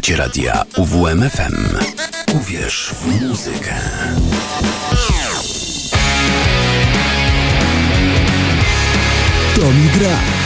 Słuchacie radia UWMFM. Uwierz w muzykę. To mi gra.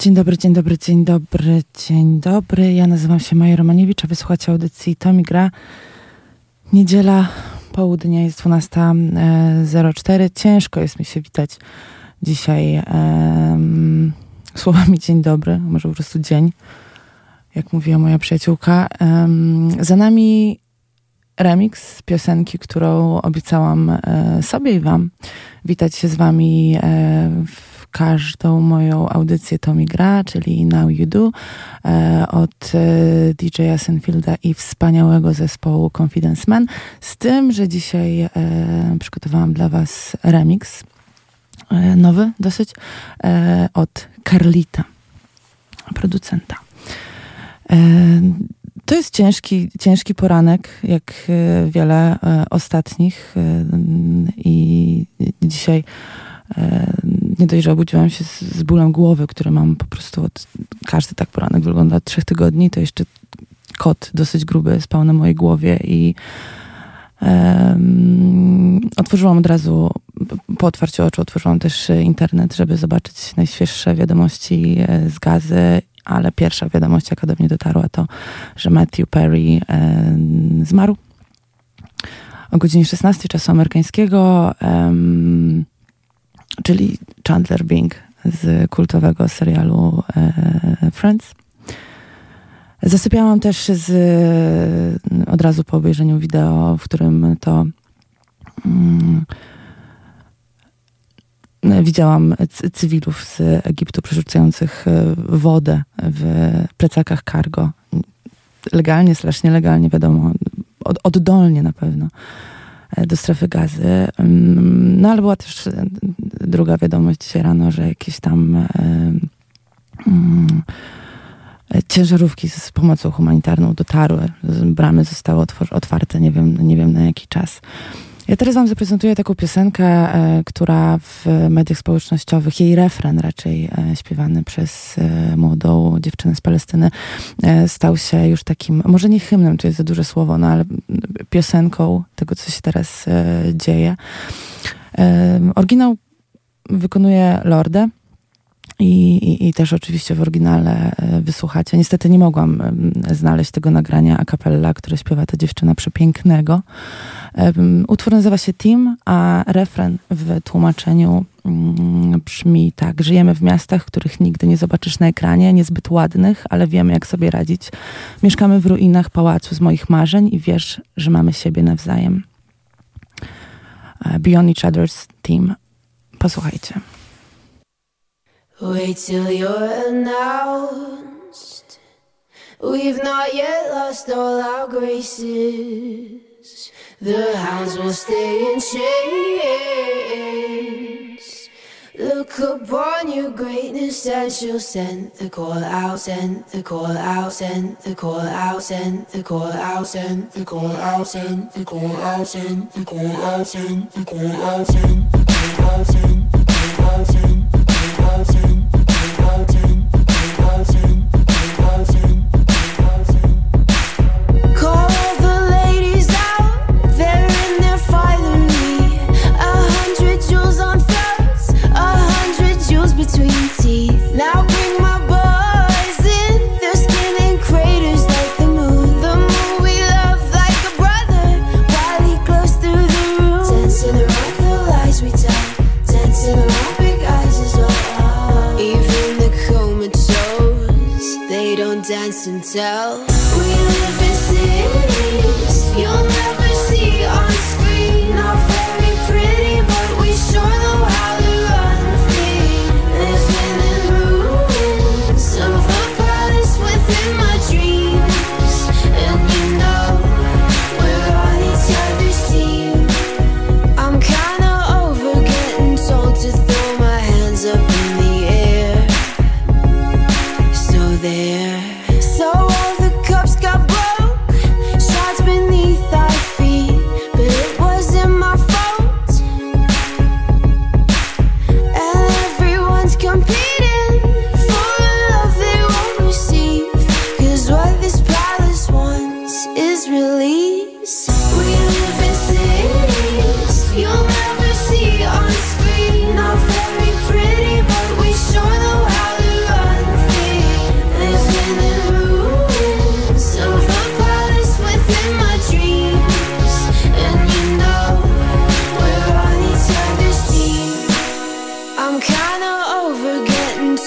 Dzień dobry, dzień dobry, dzień dobry, dzień dobry. Ja nazywam się Maja Romaniewicz, a wysłuchacie audycji Tomi Gra. Niedziela, południe jest 12.04. E, Ciężko jest mi się witać dzisiaj um, słowami dzień dobry, może po prostu dzień, jak mówiła moja przyjaciółka. Um, za nami remix piosenki, którą obiecałam e, sobie i wam. Witać się z wami e, w każdą moją audycję Tommy gra, czyli Now You Do e, od e, DJ-a Senfielda i wspaniałego zespołu Confidence Man. Z tym, że dzisiaj e, przygotowałam dla Was remix nowy dosyć od Carlita, producenta. To jest ciężki, ciężki poranek, jak wiele ostatnich i dzisiaj nie dość, że obudziłam się z, z bólem głowy, który mam po prostu od, każdy tak poranek wygląda od trzech tygodni, to jeszcze kot dosyć gruby spał na mojej głowie i um, otworzyłam od razu, po otwarciu oczu otworzyłam też internet, żeby zobaczyć najświeższe wiadomości e, z gazy, ale pierwsza wiadomość, jaka do mnie dotarła, to, że Matthew Perry e, zmarł o godzinie 16 czasu amerykańskiego. Czyli Chandler Bing z kultowego serialu e, Friends. Zasypiałam też z, od razu po obejrzeniu wideo, w którym to mm, widziałam cywilów z Egiptu przerzucających e, wodę w plecakach cargo. Legalnie, slash nielegalnie, wiadomo, od, oddolnie na pewno. E, do strefy gazy. No ale była też druga wiadomość dzisiaj rano, że jakieś tam e, mm, ciężarówki z pomocą humanitarną dotarły, bramy zostały otwarte, nie wiem, nie wiem na jaki czas. Ja teraz wam zaprezentuję taką piosenkę, e, która w mediach społecznościowych, jej refren raczej e, śpiewany przez e, młodą dziewczynę z Palestyny, stał się już takim, może nie hymnem, to jest za duże słowo, no ale piosenką tego, co się teraz dzieje. Oryginał wykonuje Lorde. I, i, I, też oczywiście w oryginale wysłuchacie. Niestety nie mogłam znaleźć tego nagrania a cappella, które śpiewa ta dziewczyna przepięknego. Utwór nazywa się Team, a refren w tłumaczeniu mm, brzmi tak. Żyjemy w miastach, których nigdy nie zobaczysz na ekranie, niezbyt ładnych, ale wiemy jak sobie radzić. Mieszkamy w ruinach pałacu z moich marzeń i wiesz, że mamy siebie nawzajem. E, Beyond Each Other's Team. Posłuchajcie. Wait till you're announced. We've not yet lost all our graces. The hounds will stay in chains. Look upon your greatness and she'll send the call out, send the call out, send the call out, send the call out, send the call out, send the call out, send the call out, send the call out, send the call out, send the call out, dancing, keep dancing.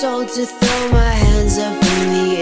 told to throw my hands up in the air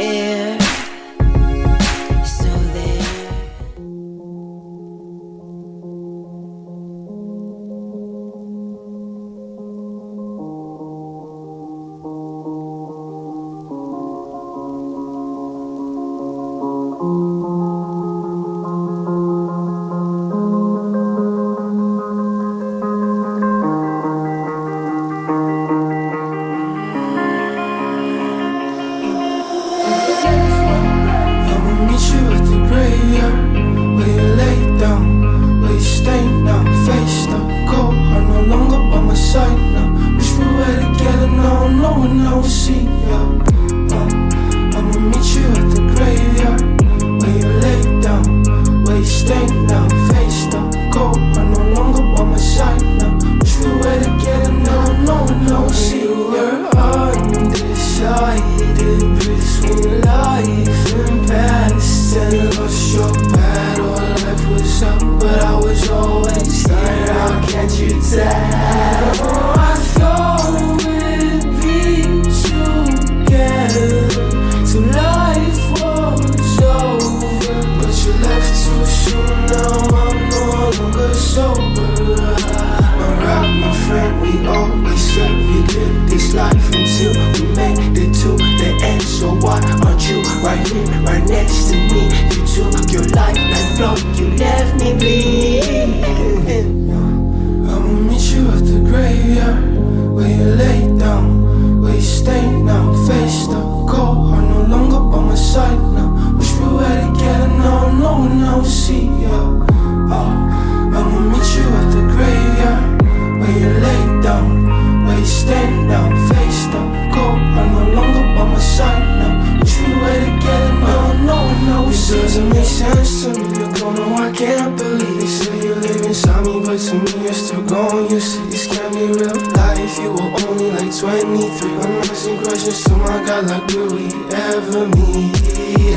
my God, like do we ever meet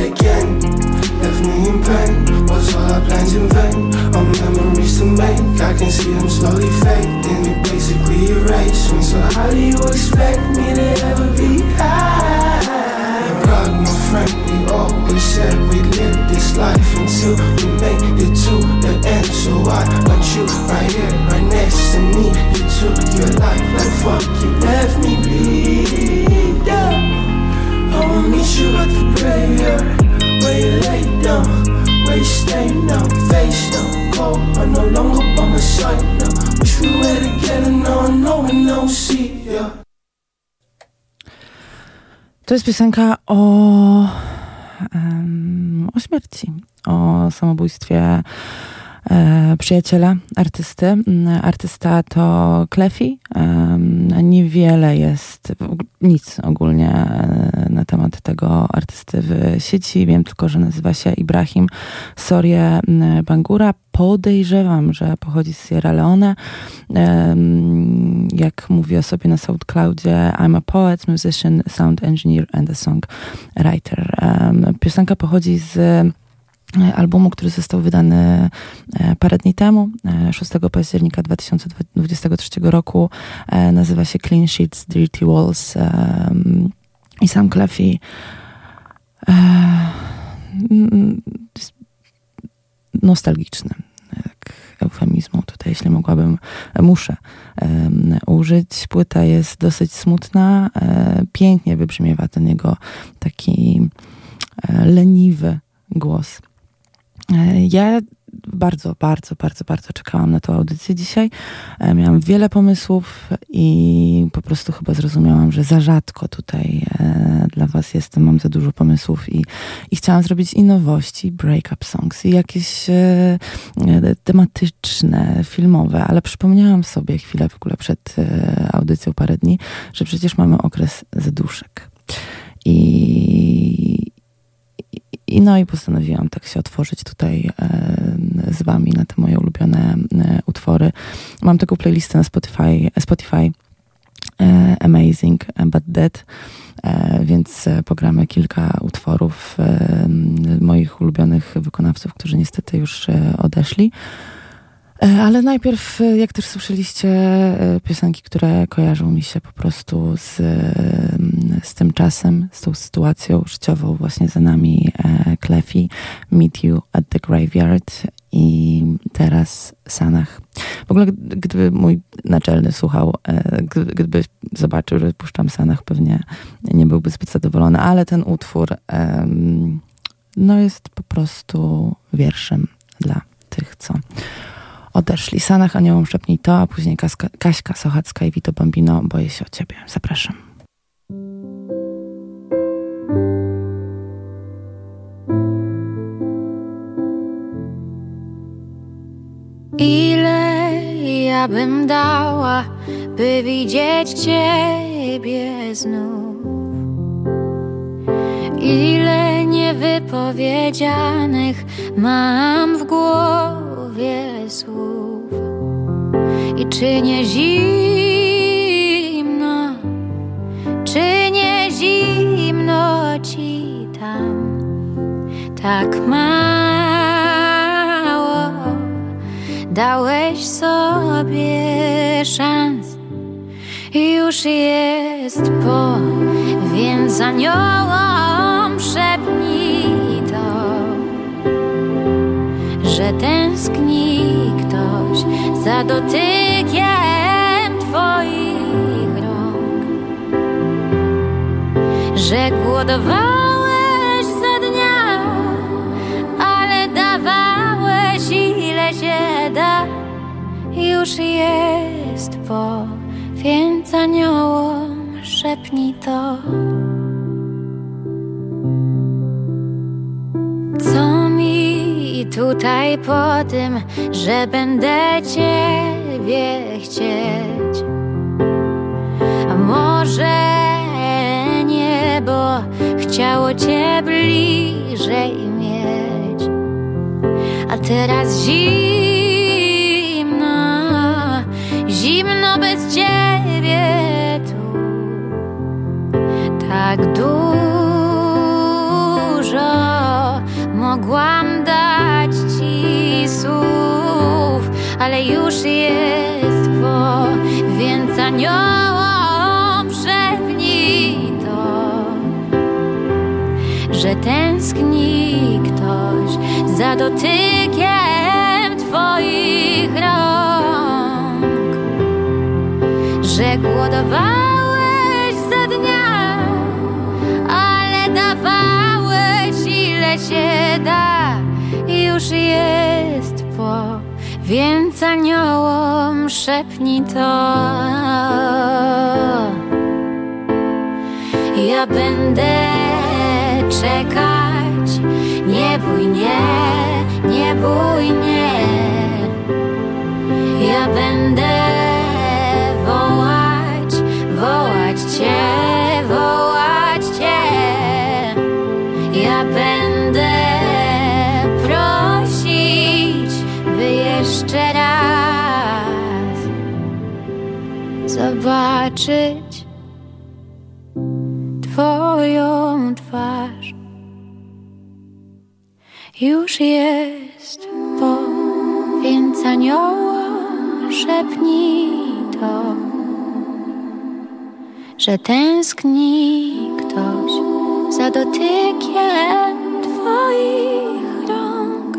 again? Left me in pain, was all our plans in vain? All memories to make, I can see them slowly fade And it basically erased me, so how do you expect me to ever be high? And my friend, we always said we live this life Until we make it to the end, so I want you right here, right next to me took your life like fuck you left me bleed. Yeah. I will meet you at the graveyard where you lay down, where you stay now, face down, cold. I'm no longer by my side now. Wish we were together now, we one knows, see ya. To jest piosenka o, um, o śmierci, o samobójstwie przyjaciela artysty. Mm, artysta to Klefi. E, niewiele jest, nic ogólnie e, na temat tego artysty w sieci. Wiem tylko, że nazywa się Ibrahim Sorie mm, Bangura. Podejrzewam, że pochodzi z Sierra Leone. E, jak mówi o sobie na SoundCloudzie, I'm a poet, musician, sound engineer and a songwriter. E, piosenka pochodzi z E, albumu, który został wydany e, parę dni temu, 6 e, października 2023 roku. Nazywa się Clean Sheets, Dirty Walls i sam Cleffy nostalgiczny. Eufemizmu tutaj, jeśli mogłabym, muszę użyć. Płyta jest dosyć smutna. Pięknie wybrzmiewa ten jego taki leniwy głos. E, ja bardzo, bardzo, bardzo, bardzo czekałam na tę audycję dzisiaj. E, miałam wiele pomysłów i po prostu chyba zrozumiałam, że za rzadko tutaj e, dla Was jestem. Mam za dużo pomysłów i, i chciałam zrobić i nowości, break-up songs i jakieś tematyczne, filmowe, ale przypomniałam sobie chwilę w ogóle przed audycją parę dni, że przecież mamy okres zaduszek. I, i no i postanowiłam tak się otworzyć tutaj e, z wami na te moje ulubione e, utwory. Mam taką playlistę na Spotify, Spotify e, Amazing But Dead, więc pogramy kilka utworów moich ulubionych wykonawców, którzy niestety już odeszli. E, ale najpierw, e, jak też słyszeliście, e, piosenki, które kojarzą mi się po prostu z, z tym czasem, z tą sytuacją życiową właśnie za nami Cleffy, Meet You at the Graveyard i teraz Sanach. W ogóle gdyby mój naczelny słuchał, gdyby zobaczył, że puszczam Sanach, pewnie nie byłby zbyt zadowolony, ale ten utwór no jest po prostu wierszem dla tych, co odeszli. Sanach Aniołom szepnij to, a później Kaska, Kaśka Sochacka i Vito Bambino Boję się o ciebie. Zapraszam. Ile ja bym dała, by widzieć Ciebie znów? Ile niewypowiedzianych mam w głowie słów? I czy nie zimno, czy nie zimno Ci tam tak mało? Dałeś sobie szans Już jest po Więc aniołom szepnij tęskni ktoś Za dotykiem Twoich rąk? Że głodowałeś za dnia Ale dawałeś ile się da. Już jest po Więc aniołom szepnij to tutaj po tym, że będę Ciebie chcieć. A może niebo chciało Cię bliżej mieć. A teraz zimno, zimno bez Ciebie tu. Tak dużo mogłam dać Słów Ale już jest po, więc aniołom szepnij to że tęskni ktoś za dotykiem Twoich rąk, że ile się da, już jest po, więc aniołom szepnij to. Ja będę czekać. Nie bój, nie, nie bój, nie. Ja będę wołać, wołać Cię, zobaczyć. Twoją twarz już jest po, więc anioła szepnij to, że tęskni ktoś za dotykiem Twoich rąk,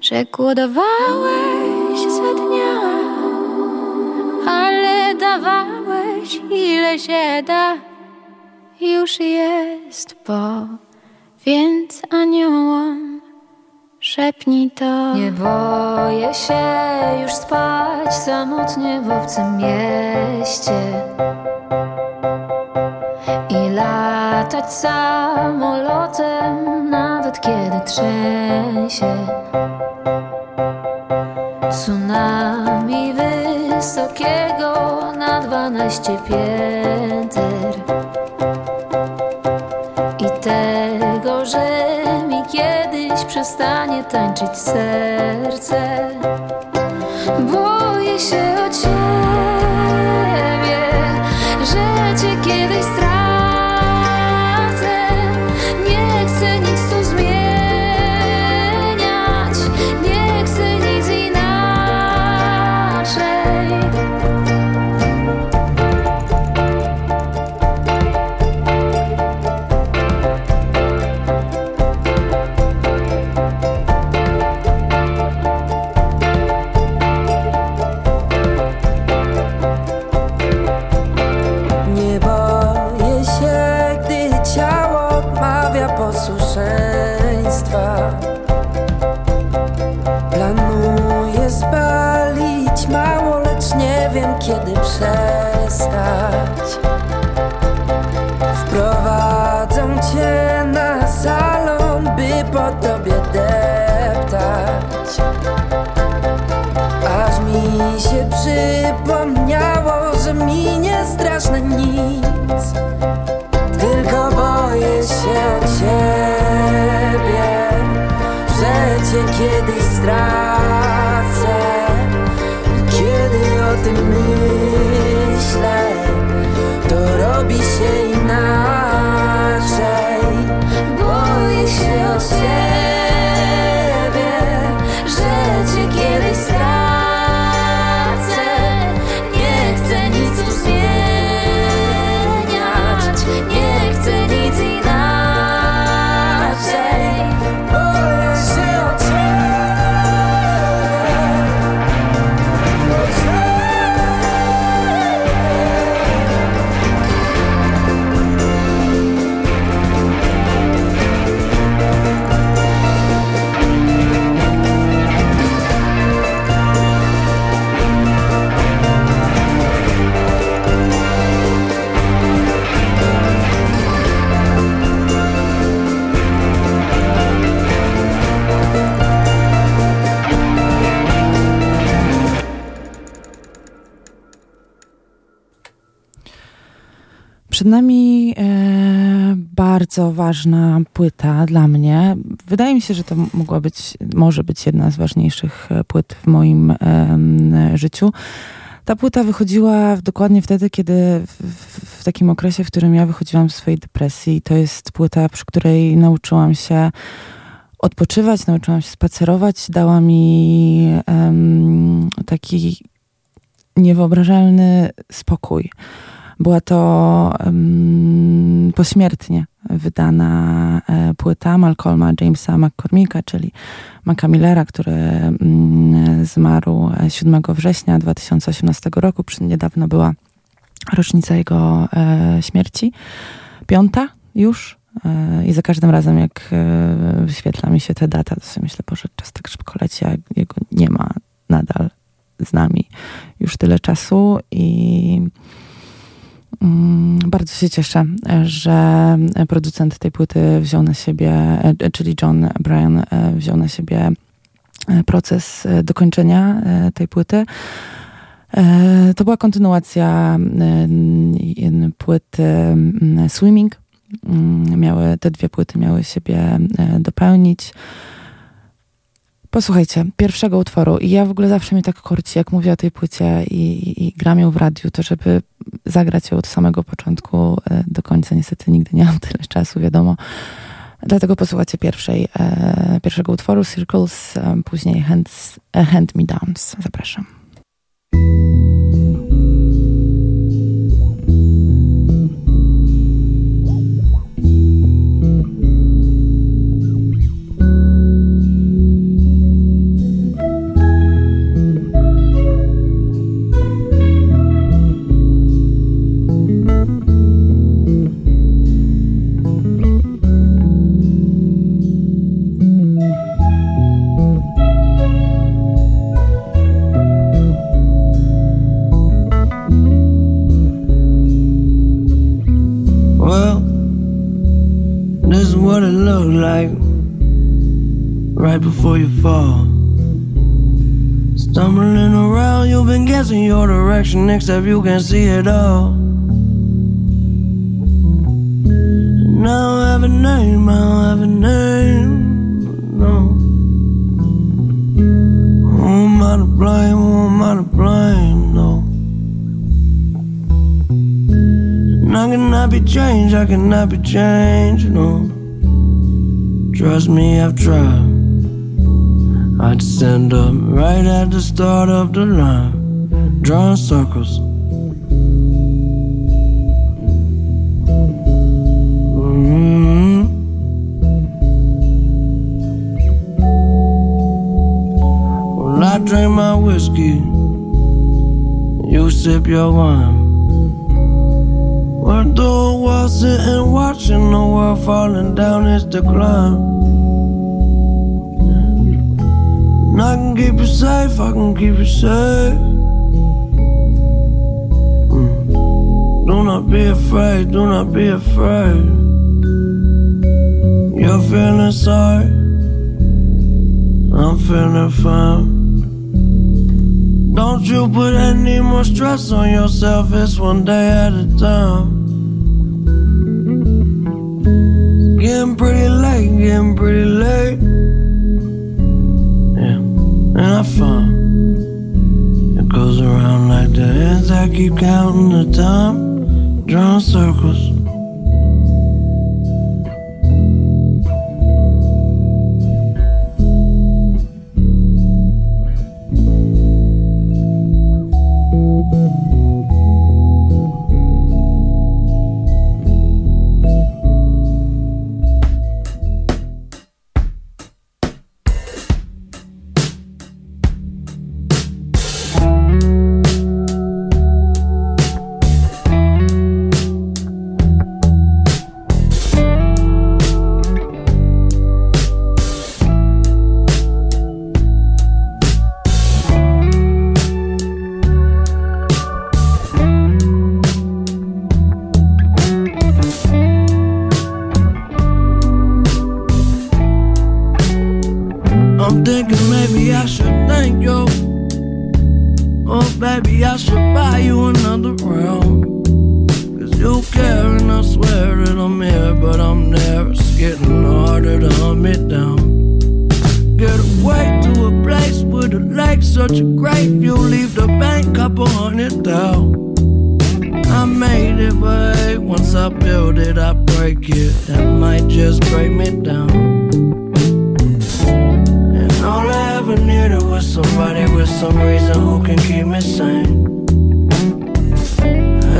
że głodowałeś za dnia, ale dawałeś ile się da, już jest po, więc aniołom szepnij to. Nie boję się już spać samotnie w obcym mieście i latać samolotem, nawet kiedy trzęsie. Tsunami wysokiego na dwanaście pięter i tego, że mi kiedyś przestanie tańczyć serce. Boję się o ciebie, przypomniało, że minie straszne nic. Tylko boję się o ciebie Że cię kiedyś stracę. Kiedy o tym myślę To robi się inaczej. Boję się o ciebie, bardzo ważna płyta dla mnie. Wydaje mi się, że to mogła być, może być jedna z ważniejszych e, płyt w moim życiu. Ta płyta wychodziła dokładnie wtedy, kiedy w, w, takim okresie, w którym ja wychodziłam z swojej depresji. To jest płyta, przy której nauczyłam się odpoczywać, nauczyłam się spacerować. Dała mi taki niewyobrażalny spokój. Była to um, pośmiertnie wydana e, płyta Malcolma Jamesa McCormicka, czyli Maca Millera, który mm, zmarł e, 7 września 2018 roku. Niedawno była rocznica jego e, śmierci. Piąta już. E, I za każdym razem, jak e, wyświetla mi się ta data, to sobie myślę, Boże, czas tak szybko leci, a jego nie ma nadal z nami już tyle czasu i bardzo się cieszę, że producent tej płyty wziął na siebie, e, czyli John Bryan e, wziął na siebie e, proces dokończenia tej płyty. To była kontynuacja płyty mm, Swimming. Mm, Miały, te dwie płyty miały siebie dopełnić. Posłuchajcie, pierwszego utworu i ja w ogóle zawsze mnie tak korci, jak mówię o tej płycie i, i, i gram ją w radiu, to żeby zagrać ją od samego początku e, do końca. Niestety nigdy nie mam tyle czasu, wiadomo. Dlatego posłuchacie pierwszej, e, pierwszego utworu Circles, e, później hands, e, Hand Me Downs. Zapraszam. Except you can see it all. Now I have a name, I don't have a name, no. Who am I to blame? Who am I to blame? No. And I cannot be changed, I cannot be changed, no. Trust me, I've tried. I'd stand up right at the start of the line, drawing circles. Mhm. Well, I drink my whiskey, you sip your wine. What door while sitting watching the world falling down its decline. And I can keep you safe, I can keep you safe. Not be afraid, do not be afraid. You're feeling sorry, I'm feeling fine. Don't you put any more stress on yourself, it's one day at a time. Getting pretty late, getting pretty late. Yeah, and I find it goes around like the ends. I keep counting the time, drawing circles.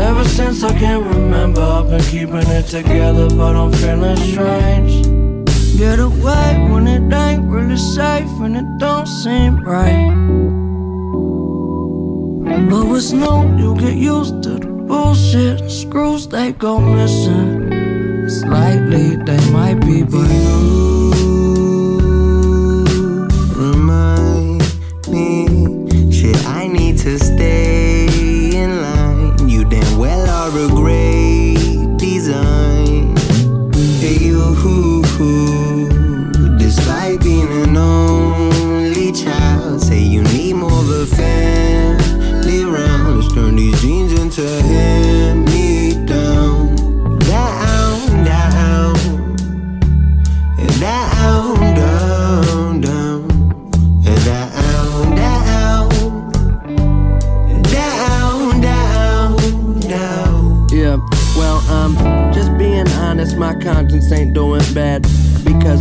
Ever since I can remember, I've been keeping it together, but I'm feeling strange. Get away when it ain't really safe and it don't seem right. But what's new, you get used to the bullshit. And screws they go missing. Slightly they might be, but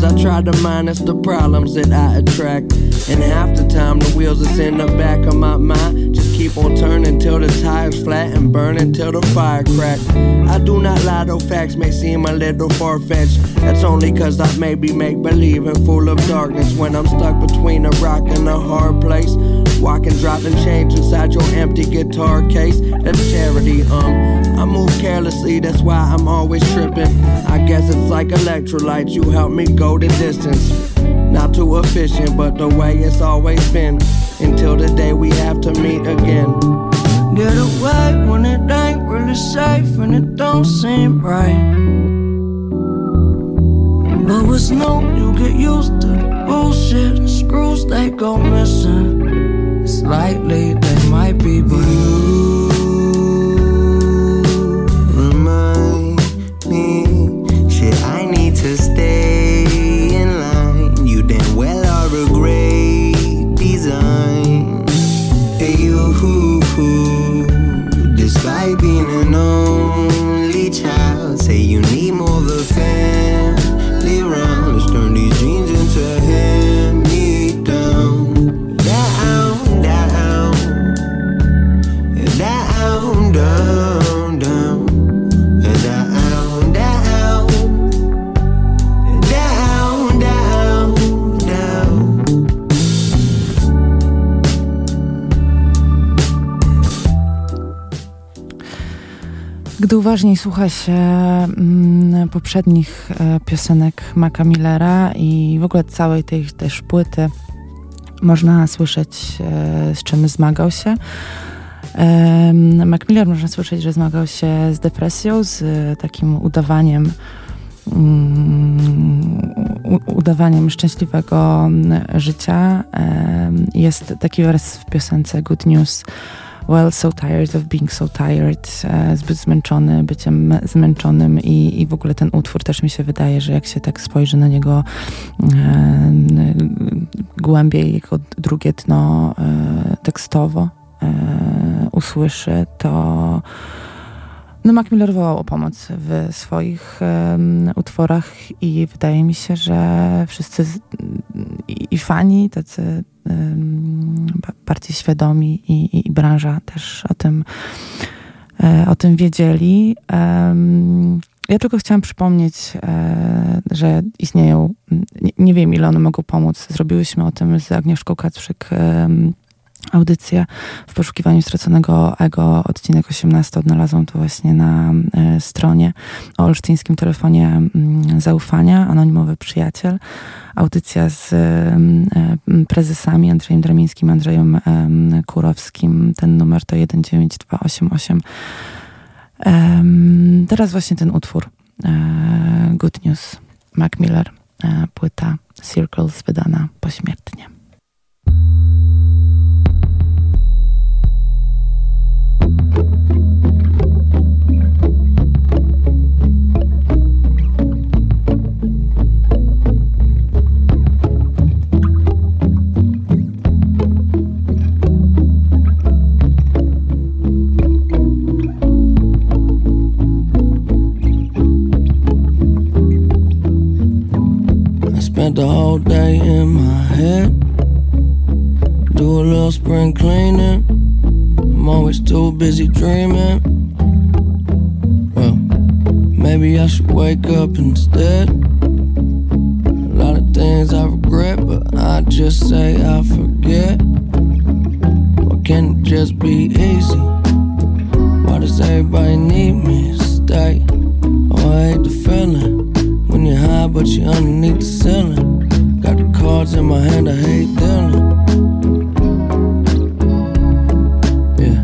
I try to minus the problems that I attract. And half the time, the wheels that's in the back of my mind just keep on turning till the tires flat and burning till the fire crack. I do not lie, though facts may seem a little far fetched. That's only cause I maybe make believe and full of darkness when I'm stuck between a rock and a hard place. Walking, dropping change inside your empty guitar case. That's charity, um. I move carelessly, that's why I'm always tripping. I guess it's like electrolytes, you help me go the distance. Not too efficient, but the way it's always been. Until the day we have to meet again. Get away when it ain't really safe and it don't seem right. But what's new, you get used to bullshit. Screws they go missing. Slightly they uważniej słucha się mm, poprzednich e, piosenek Maca Millera i w ogóle całej tej też płyty, można słyszeć, e, z czym zmagał się. E, Mac Miller można słyszeć, że zmagał się z depresją, z takim udawaniem mm, udawaniem szczęśliwego życia. E, jest taki wers w piosence Good News well, so tired of being so tired, e, zbyt zmęczony byciem zmęczonym i, i w ogóle ten utwór też mi się wydaje, że jak się tak spojrzy na niego e, głębiej, jako drugie dno e, tekstowo e, usłyszy, to no Mac Miller wołał o pomoc w swoich um, utworach i wydaje mi się, że wszyscy z, i, i, fani, tacy um, bardziej świadomi i, i, i, branża też o tym, e, o tym wiedzieli. Ja tylko chciałam przypomnieć, e, że istnieją, nie, nie, wiem ile one mogą pomóc. Zrobiłyśmy o tym z Agnieszką Kacprzyk audycję w poszukiwaniu straconego ego, odcinek 18 odnalazłam to właśnie na e, stronie o olsztyńskim telefonie mm, zaufania, anonimowy przyjaciel. Audycja z e, prezesami Andrzejem Dramińskim, Andrzejem Kurowskim. Ten numer to 19288. Teraz właśnie ten utwór Good News, Mac Miller, płyta Circles wydana pośmiertnie. Spent the whole day in my head. Do a little spring cleaning. I'm always too busy dreaming. Well, maybe I should wake up instead. A lot of things I regret, but I just say I forget. Why can't it just be easy? Why does everybody need me to stay? Oh, I hate the feeling high, but you're underneath the ceiling. Got the cards in my hand, I hate dealing. Yeah.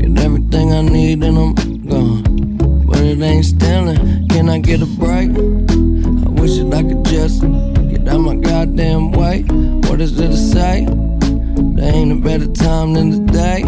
Get everything I need and I'm gone. But it ain't stealing. Can I get a break? I wish that I could just get out my goddamn way. What is there to say? There ain't a better time than today.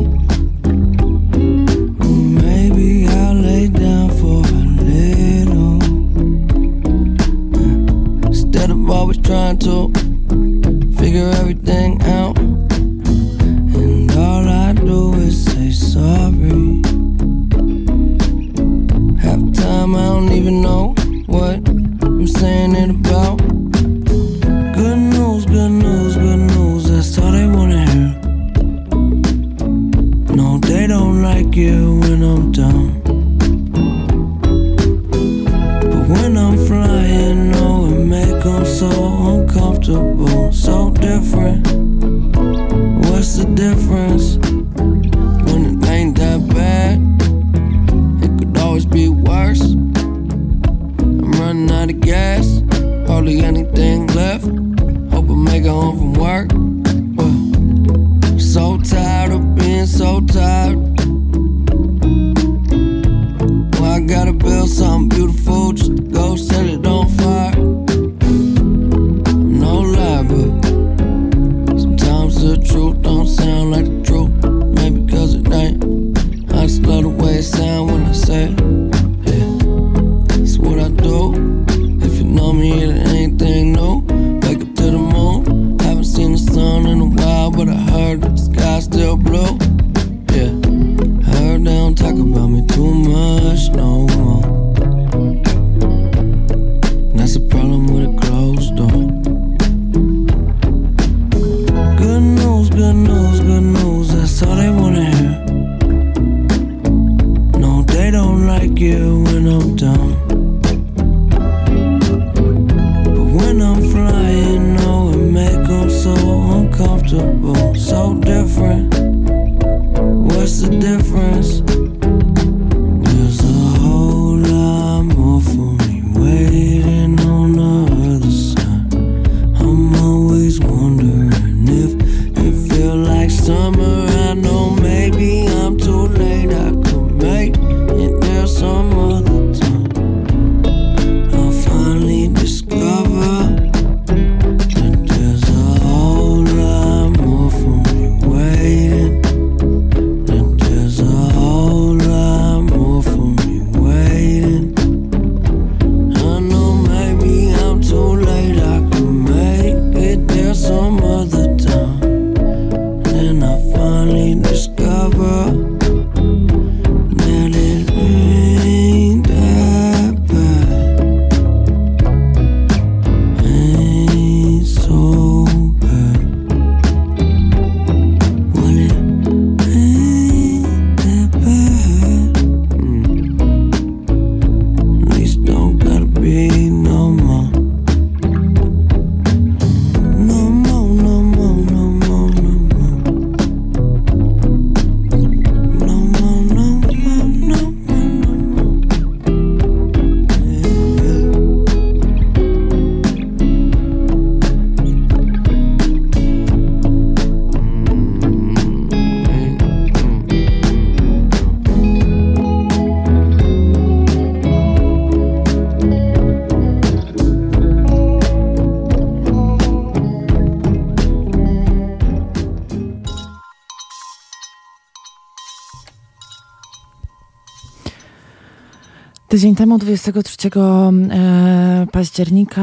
Tydzień temu, 23 e, października,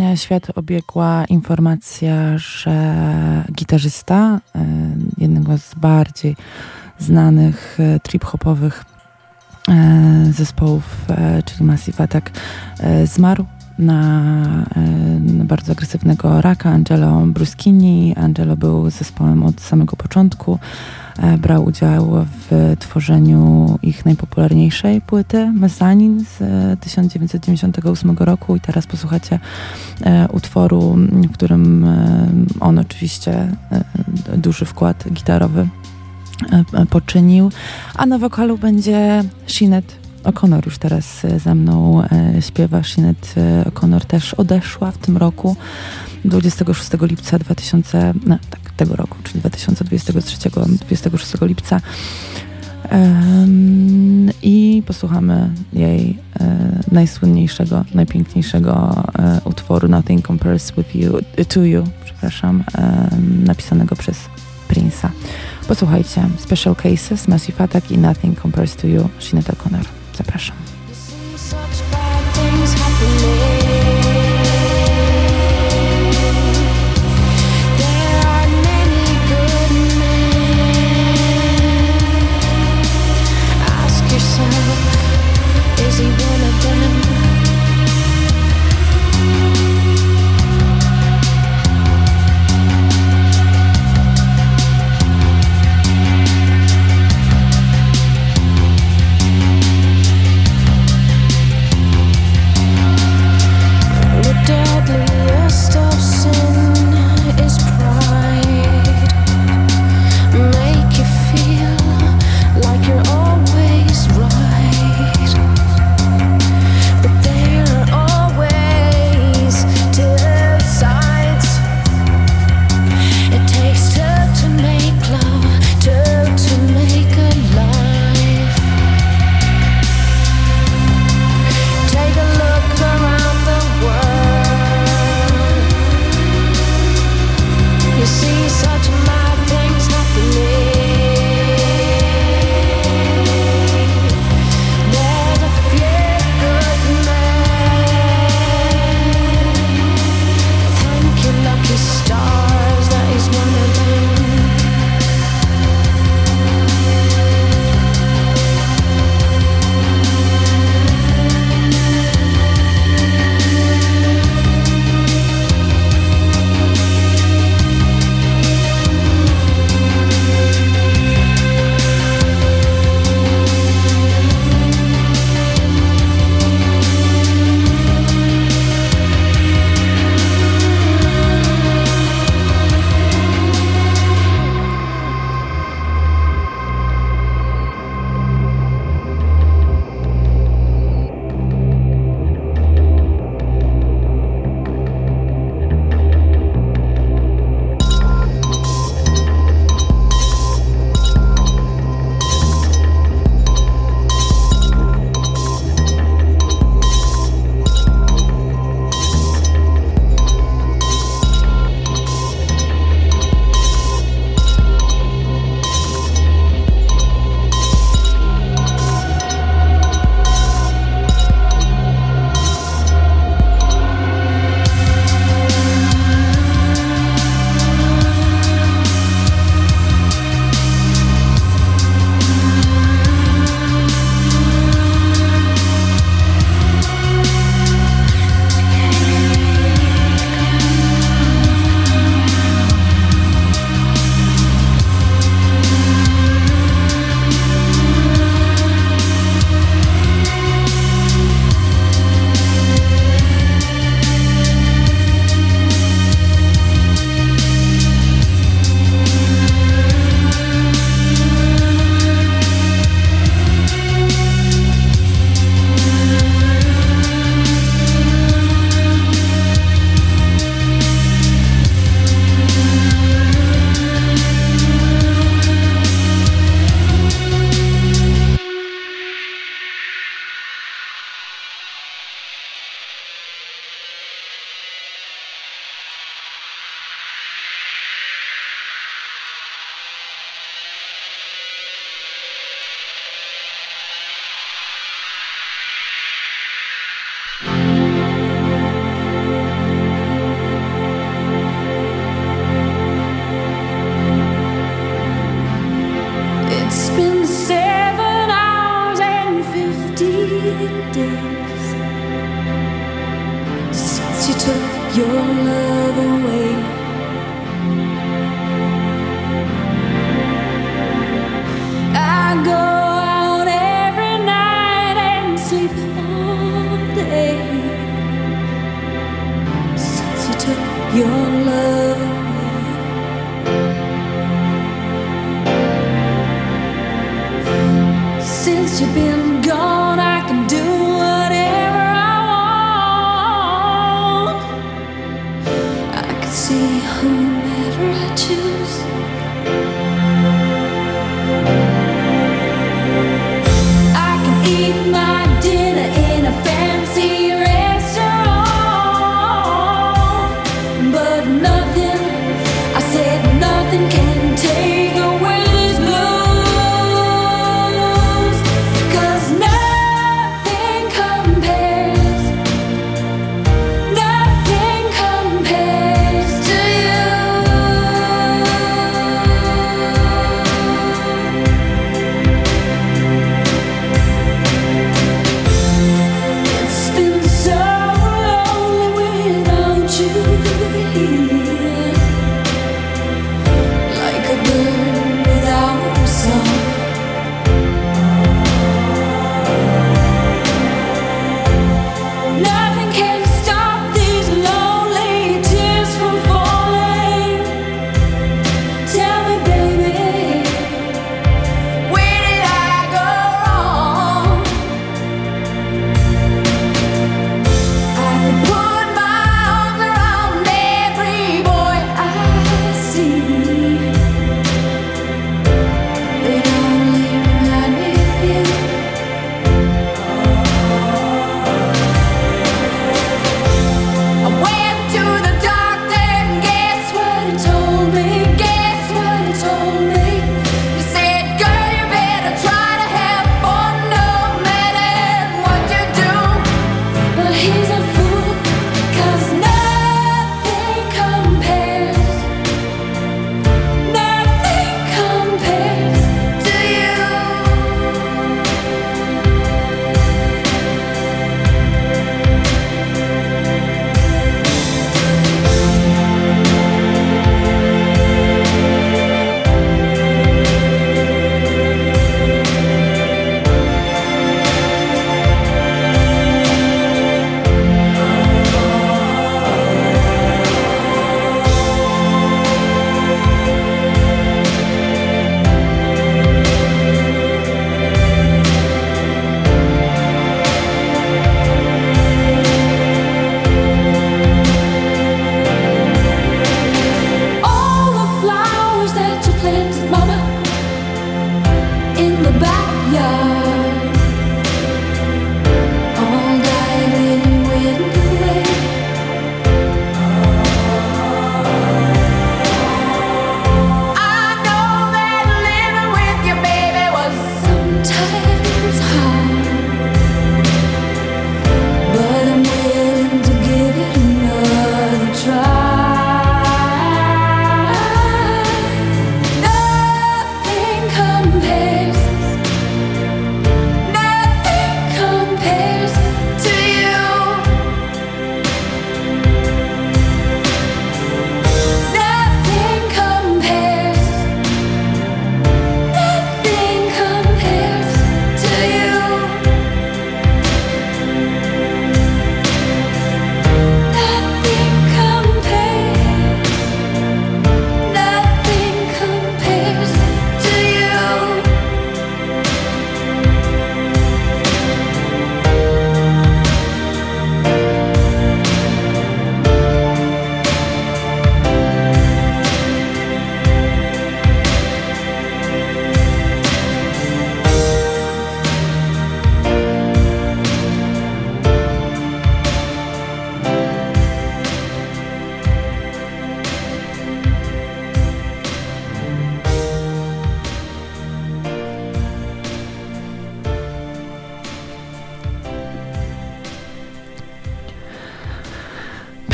e, świat obiegła informacja, że gitarzysta e, jednego z bardziej znanych trip-hopowych zespołów, czyli Massive Attack, zmarł na, bardzo agresywnego raka Angelo Bruschini. Angelo był zespołem od samego początku. E, brał udział w tworzeniu ich najpopularniejszej płyty Mesanin z 1998 e, roku. I teraz posłuchacie e, utworu, w którym on oczywiście duży wkład gitarowy poczynił, a na wokalu będzie Shinet O'Connor. Już teraz ze mną śpiewa. Shinet O'Connor. Też odeszła w tym roku 26 lipca 2000, no, tak, tego roku, czyli 2023, 26 lipca. I posłuchamy jej e, najsłynniejszego, najpiękniejszego e, utworu Nothing Compares with you, to You, przepraszam, e, napisanego przez Prince'a. Posłuchajcie Special Cases, Massive Attack i Nothing Compares to You, Sinead O'Connor. Zapraszam.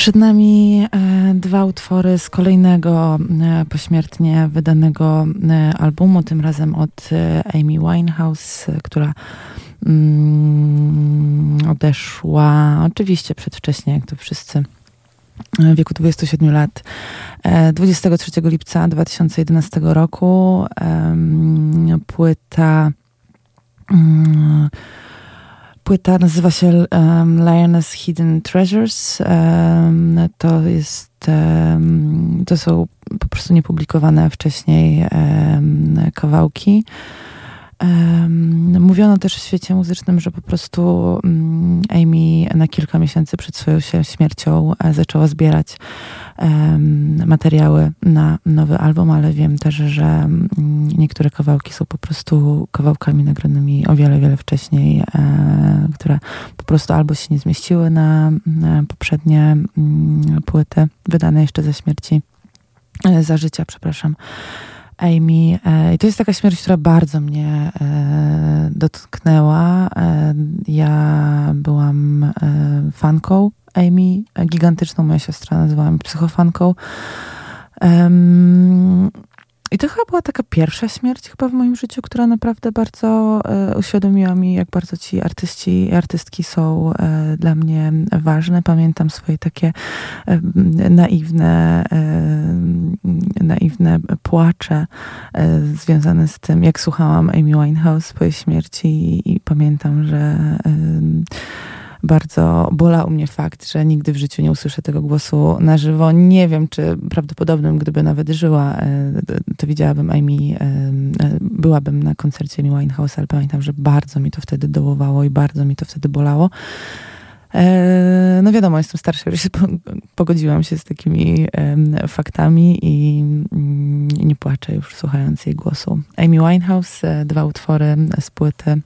Przed nami e, dwa utwory z kolejnego e, pośmiertnie wydanego e, albumu, tym razem od Amy Winehouse, która mm, odeszła oczywiście przedwcześnie, jak to wszyscy w wieku 27 lat. 23 lipca 2011 roku płyta mm, płyta nazywa się um, Lioness Hidden Treasures. Um, to jest um, to są po prostu niepublikowane wcześniej kawałki. Mówiono też w świecie muzycznym, że po prostu mm, Amy na kilka miesięcy przed swoją śmiercią e, zaczęła zbierać materiały na nowy album, ale wiem też, że mm, niektóre kawałki są po prostu kawałkami nagranymi o wiele, wiele wcześniej, e, które po prostu albo się nie zmieściły na poprzednie mm, płyty, wydane jeszcze za śmierci, e, za życia, przepraszam. Amy. E, I to jest taka śmierć, która bardzo mnie e, dotknęła. E, ja byłam fanką Amy, gigantyczną. Moja siostra nazywała mnie psychofanką. I to chyba była taka pierwsza śmierć chyba w moim życiu, która naprawdę bardzo e, uświadomiła mi, jak bardzo ci artyści i artystki są e, dla mnie ważne. Pamiętam swoje takie e, naiwne, e, naiwne płacze e, związane z tym, jak słuchałam Amy Winehouse po jej śmierci i, i pamiętam, że bardzo bolał mnie fakt, że nigdy w życiu nie usłyszę tego głosu na żywo. Nie wiem, czy prawdopodobnym, gdyby nawet żyła, e, to widziałabym Amy, e, e, byłabym na koncercie Amy Winehouse, ale pamiętam, że bardzo mi to wtedy dołowało i bardzo mi to wtedy bolało. No wiadomo, jestem starsza, już się pogodziłam się z takimi faktami i mm, nie płaczę już słuchając jej głosu. Amy Winehouse, dwa utwory z płyty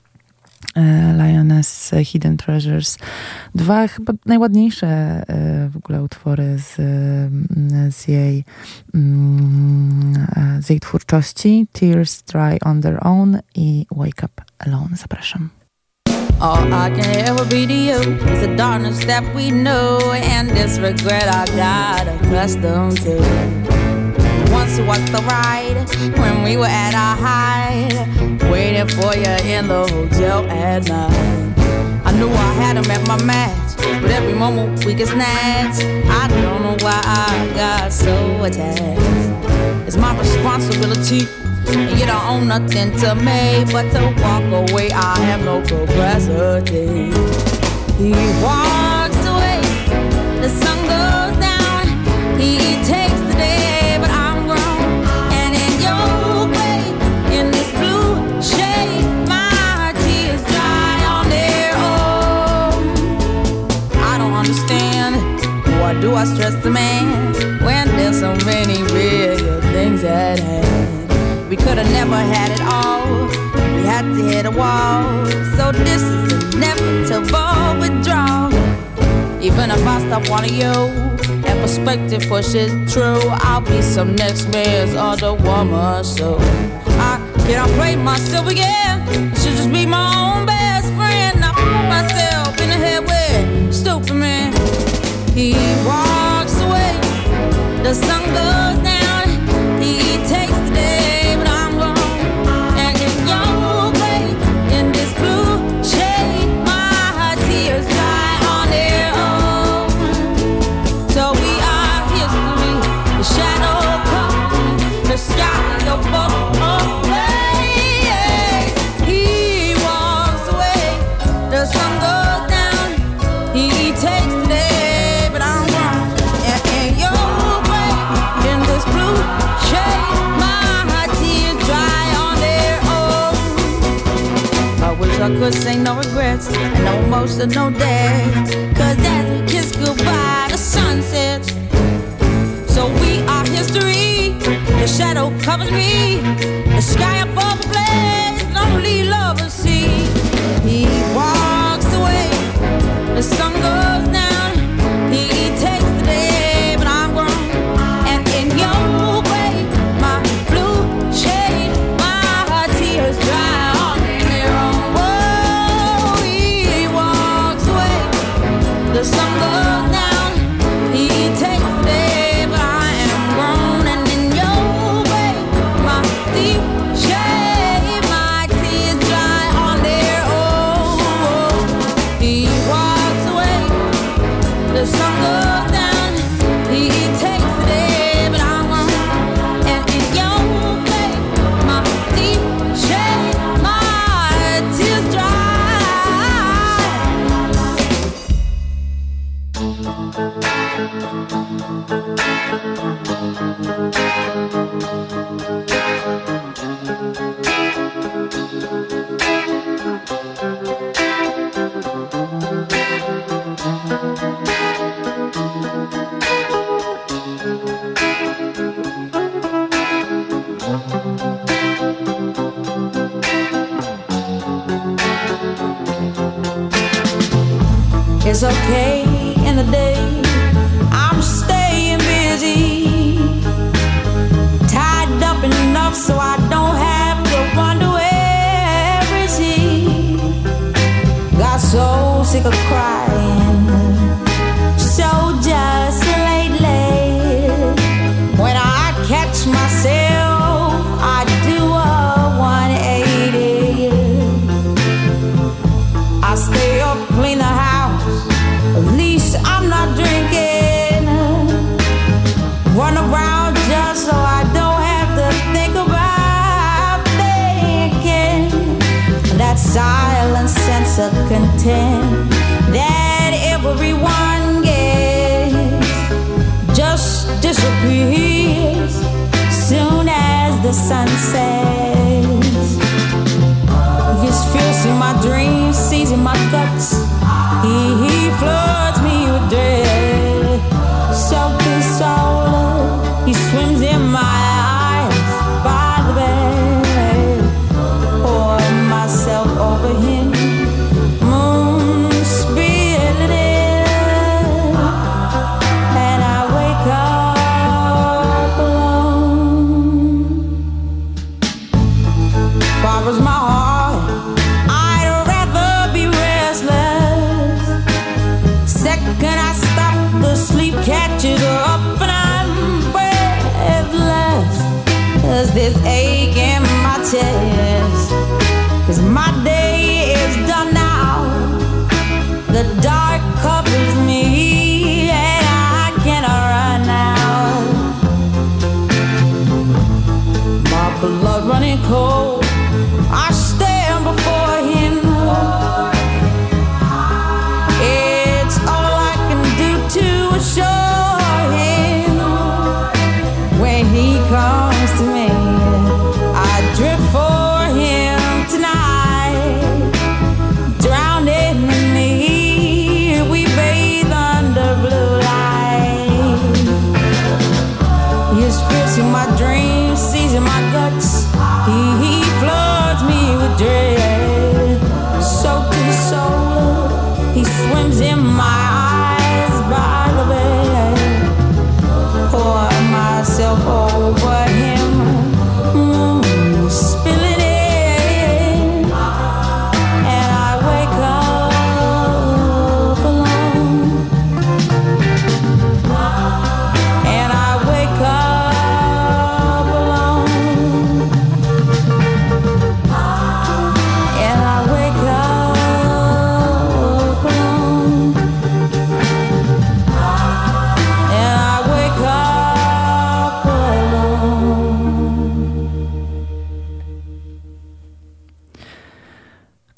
Lioness Hidden Treasures. Dwa chyba najładniejsze e, w ogóle utwory z, z, jej, mm, e, z jej twórczości. Tears Dry on Their Own i Wake Up Alone. Zapraszam. All I can ever be to you is the darkness that we know and this regret I got accustomed to. Once was the ride when we were at our height, waiting for you in the hotel at night. I knew I had him at my match, but every moment we get snatched. I don't know why I got so attached. It's my responsibility, and you don't own nothing to me but to walk away. I have no capacity. He walks away, the sun I stress the man when there's so many real things at hand? We could have never had it all. We had to hit a wall. So this is inevitable withdrawal. Even if I stop wanting you, that perspective pushes true. I'll be some next man's other woman. So I cannot play myself again. Should just be my own the sun goes down, Could say no regrets and no emotional debt. Cause as we kiss goodbye, the sun sets. So we are history. The shadow covers me. The sky above the blaze, lonely lovers see. He walks away. The sun goes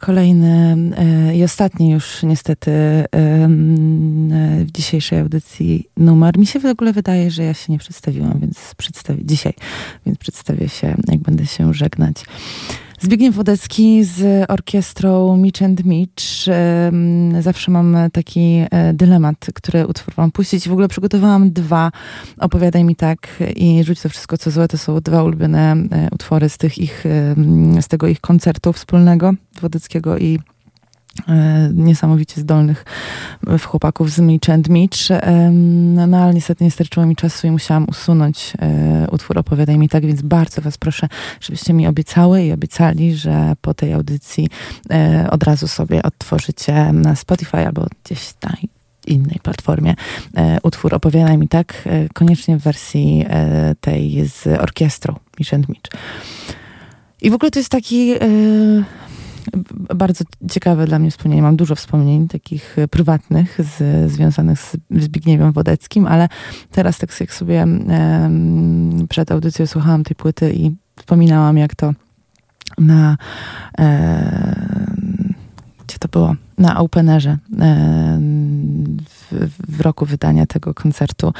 Kolejny e, i ostatni już niestety em, e, w dzisiejszej audycji numer. Mi się w ogóle wydaje, że ja się nie przedstawiłam, więc przedstawię dzisiaj, więc przedstawię się, jak będę się żegnać. Zbigniew Wodecki z orkiestrą Mitch and Mitch. Zawsze mam taki e, dylemat, który utwór wam puścić. W ogóle przygotowałam dwa. Opowiadaj mi tak i rzuć to wszystko, co złe. To są dwa ulubione e, utwory z tych ich, z tego ich koncertu wspólnego Wodeckiego i niesamowicie zdolnych e, chłopaków z Mitch and Mitch. Em, No, no ale niestety nie starczyło mi czasu i musiałam usunąć e, utwór Opowiadaj mi tak, więc bardzo was proszę, żebyście mi obiecały i obiecali, że po tej audycji e, od razu sobie odtworzycie na Spotify albo gdzieś na innej platformie e, utwór Opowiadaj mi tak, e, koniecznie w wersji e, tej z orkiestrą Mitch and Mitch. I w ogóle to jest taki e, bardzo ciekawe dla mnie wspomnienie. Mam dużo wspomnień takich e, prywatnych z, związanych z Zbigniewem Wodeckim, ale teraz tak jak sobie przed audycją słuchałam tej płyty i wspominałam jak to na e, gdzie to było? Na openerze e, w, roku wydania tego koncertu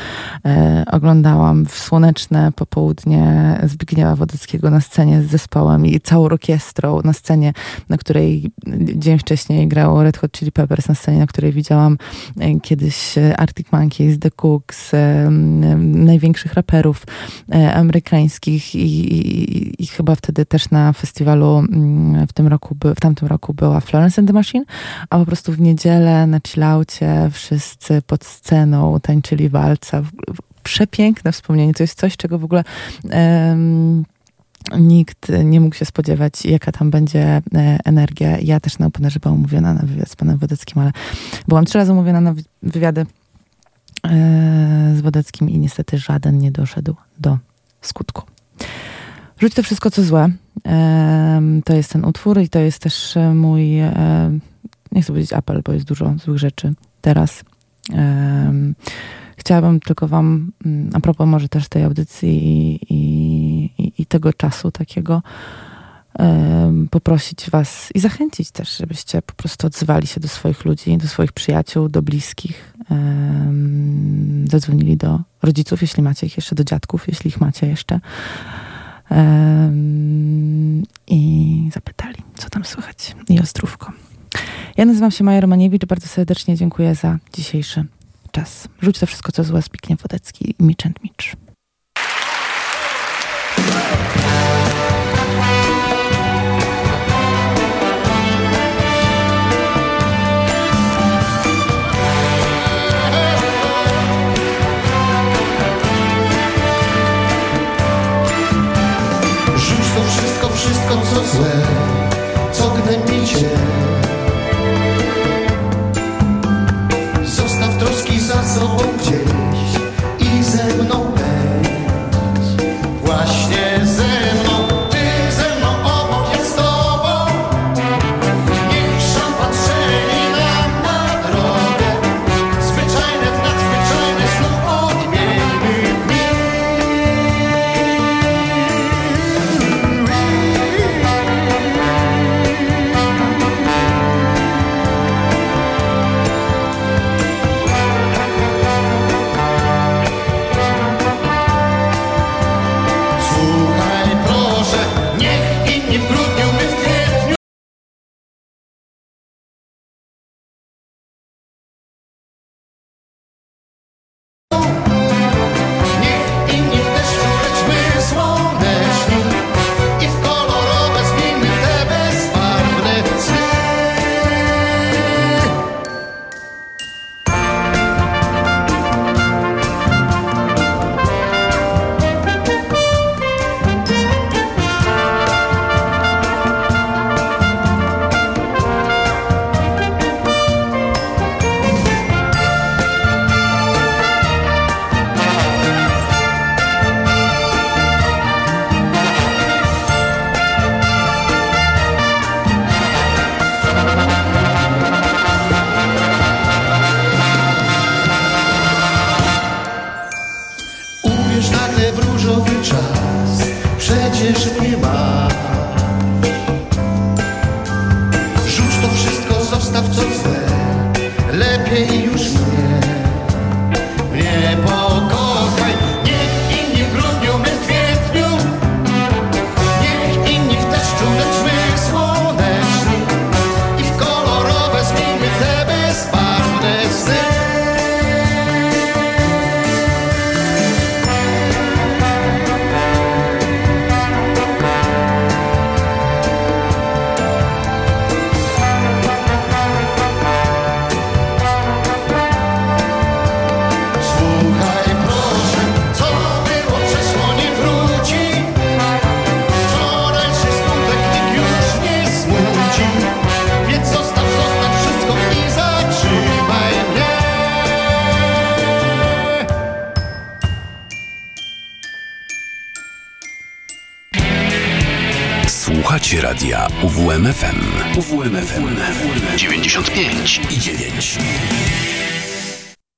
e, oglądałam w słoneczne popołudnie Zbigniewa Wodeckiego na scenie z zespołem i całą orkiestrą na scenie, na której dzień wcześniej grało Red Hot Chili Peppers, na scenie, na której widziałam e, kiedyś Arctic Monkeys, The Cooks, największych raperów amerykańskich i, i, i chyba wtedy też na festiwalu w tym roku, w tamtym roku była Florence and the Machine, a po prostu w niedzielę na chillaucie wszyscy pod sceną tańczyli walca. Przepiękne wspomnienie. To jest coś, czego w ogóle em, nikt nie mógł się spodziewać, jaka tam będzie e, energia. Ja też na Openerze byłam umówiona na wywiad z panem Wodeckim, ale byłam trzy razy umówiona na wy- wywiady e, z Wodeckim i niestety żaden nie doszedł do skutku. Rzuć to wszystko, co złe. To jest ten utwór i to jest też e, mój, nie chcę powiedzieć apel, bo jest dużo złych rzeczy teraz. Em, Chciałabym tylko wam, mm, a propos może też tej audycji i, i, i- tego czasu takiego, em, poprosić was i zachęcić też, żebyście po prostu odzywali się do swoich ludzi, do swoich przyjaciół, do bliskich. em, Zadzwonili do rodziców, jeśli macie ich jeszcze, do dziadków, jeśli ich macie jeszcze. I zapytali, co tam słychać i o zdrówko. Ja nazywam się Maja Romaniewicz, bardzo serdecznie dziękuję za dzisiejszy czas. Rzuć to wszystko, co złe, Zbigniew Wodecki i Mitch and Mitch.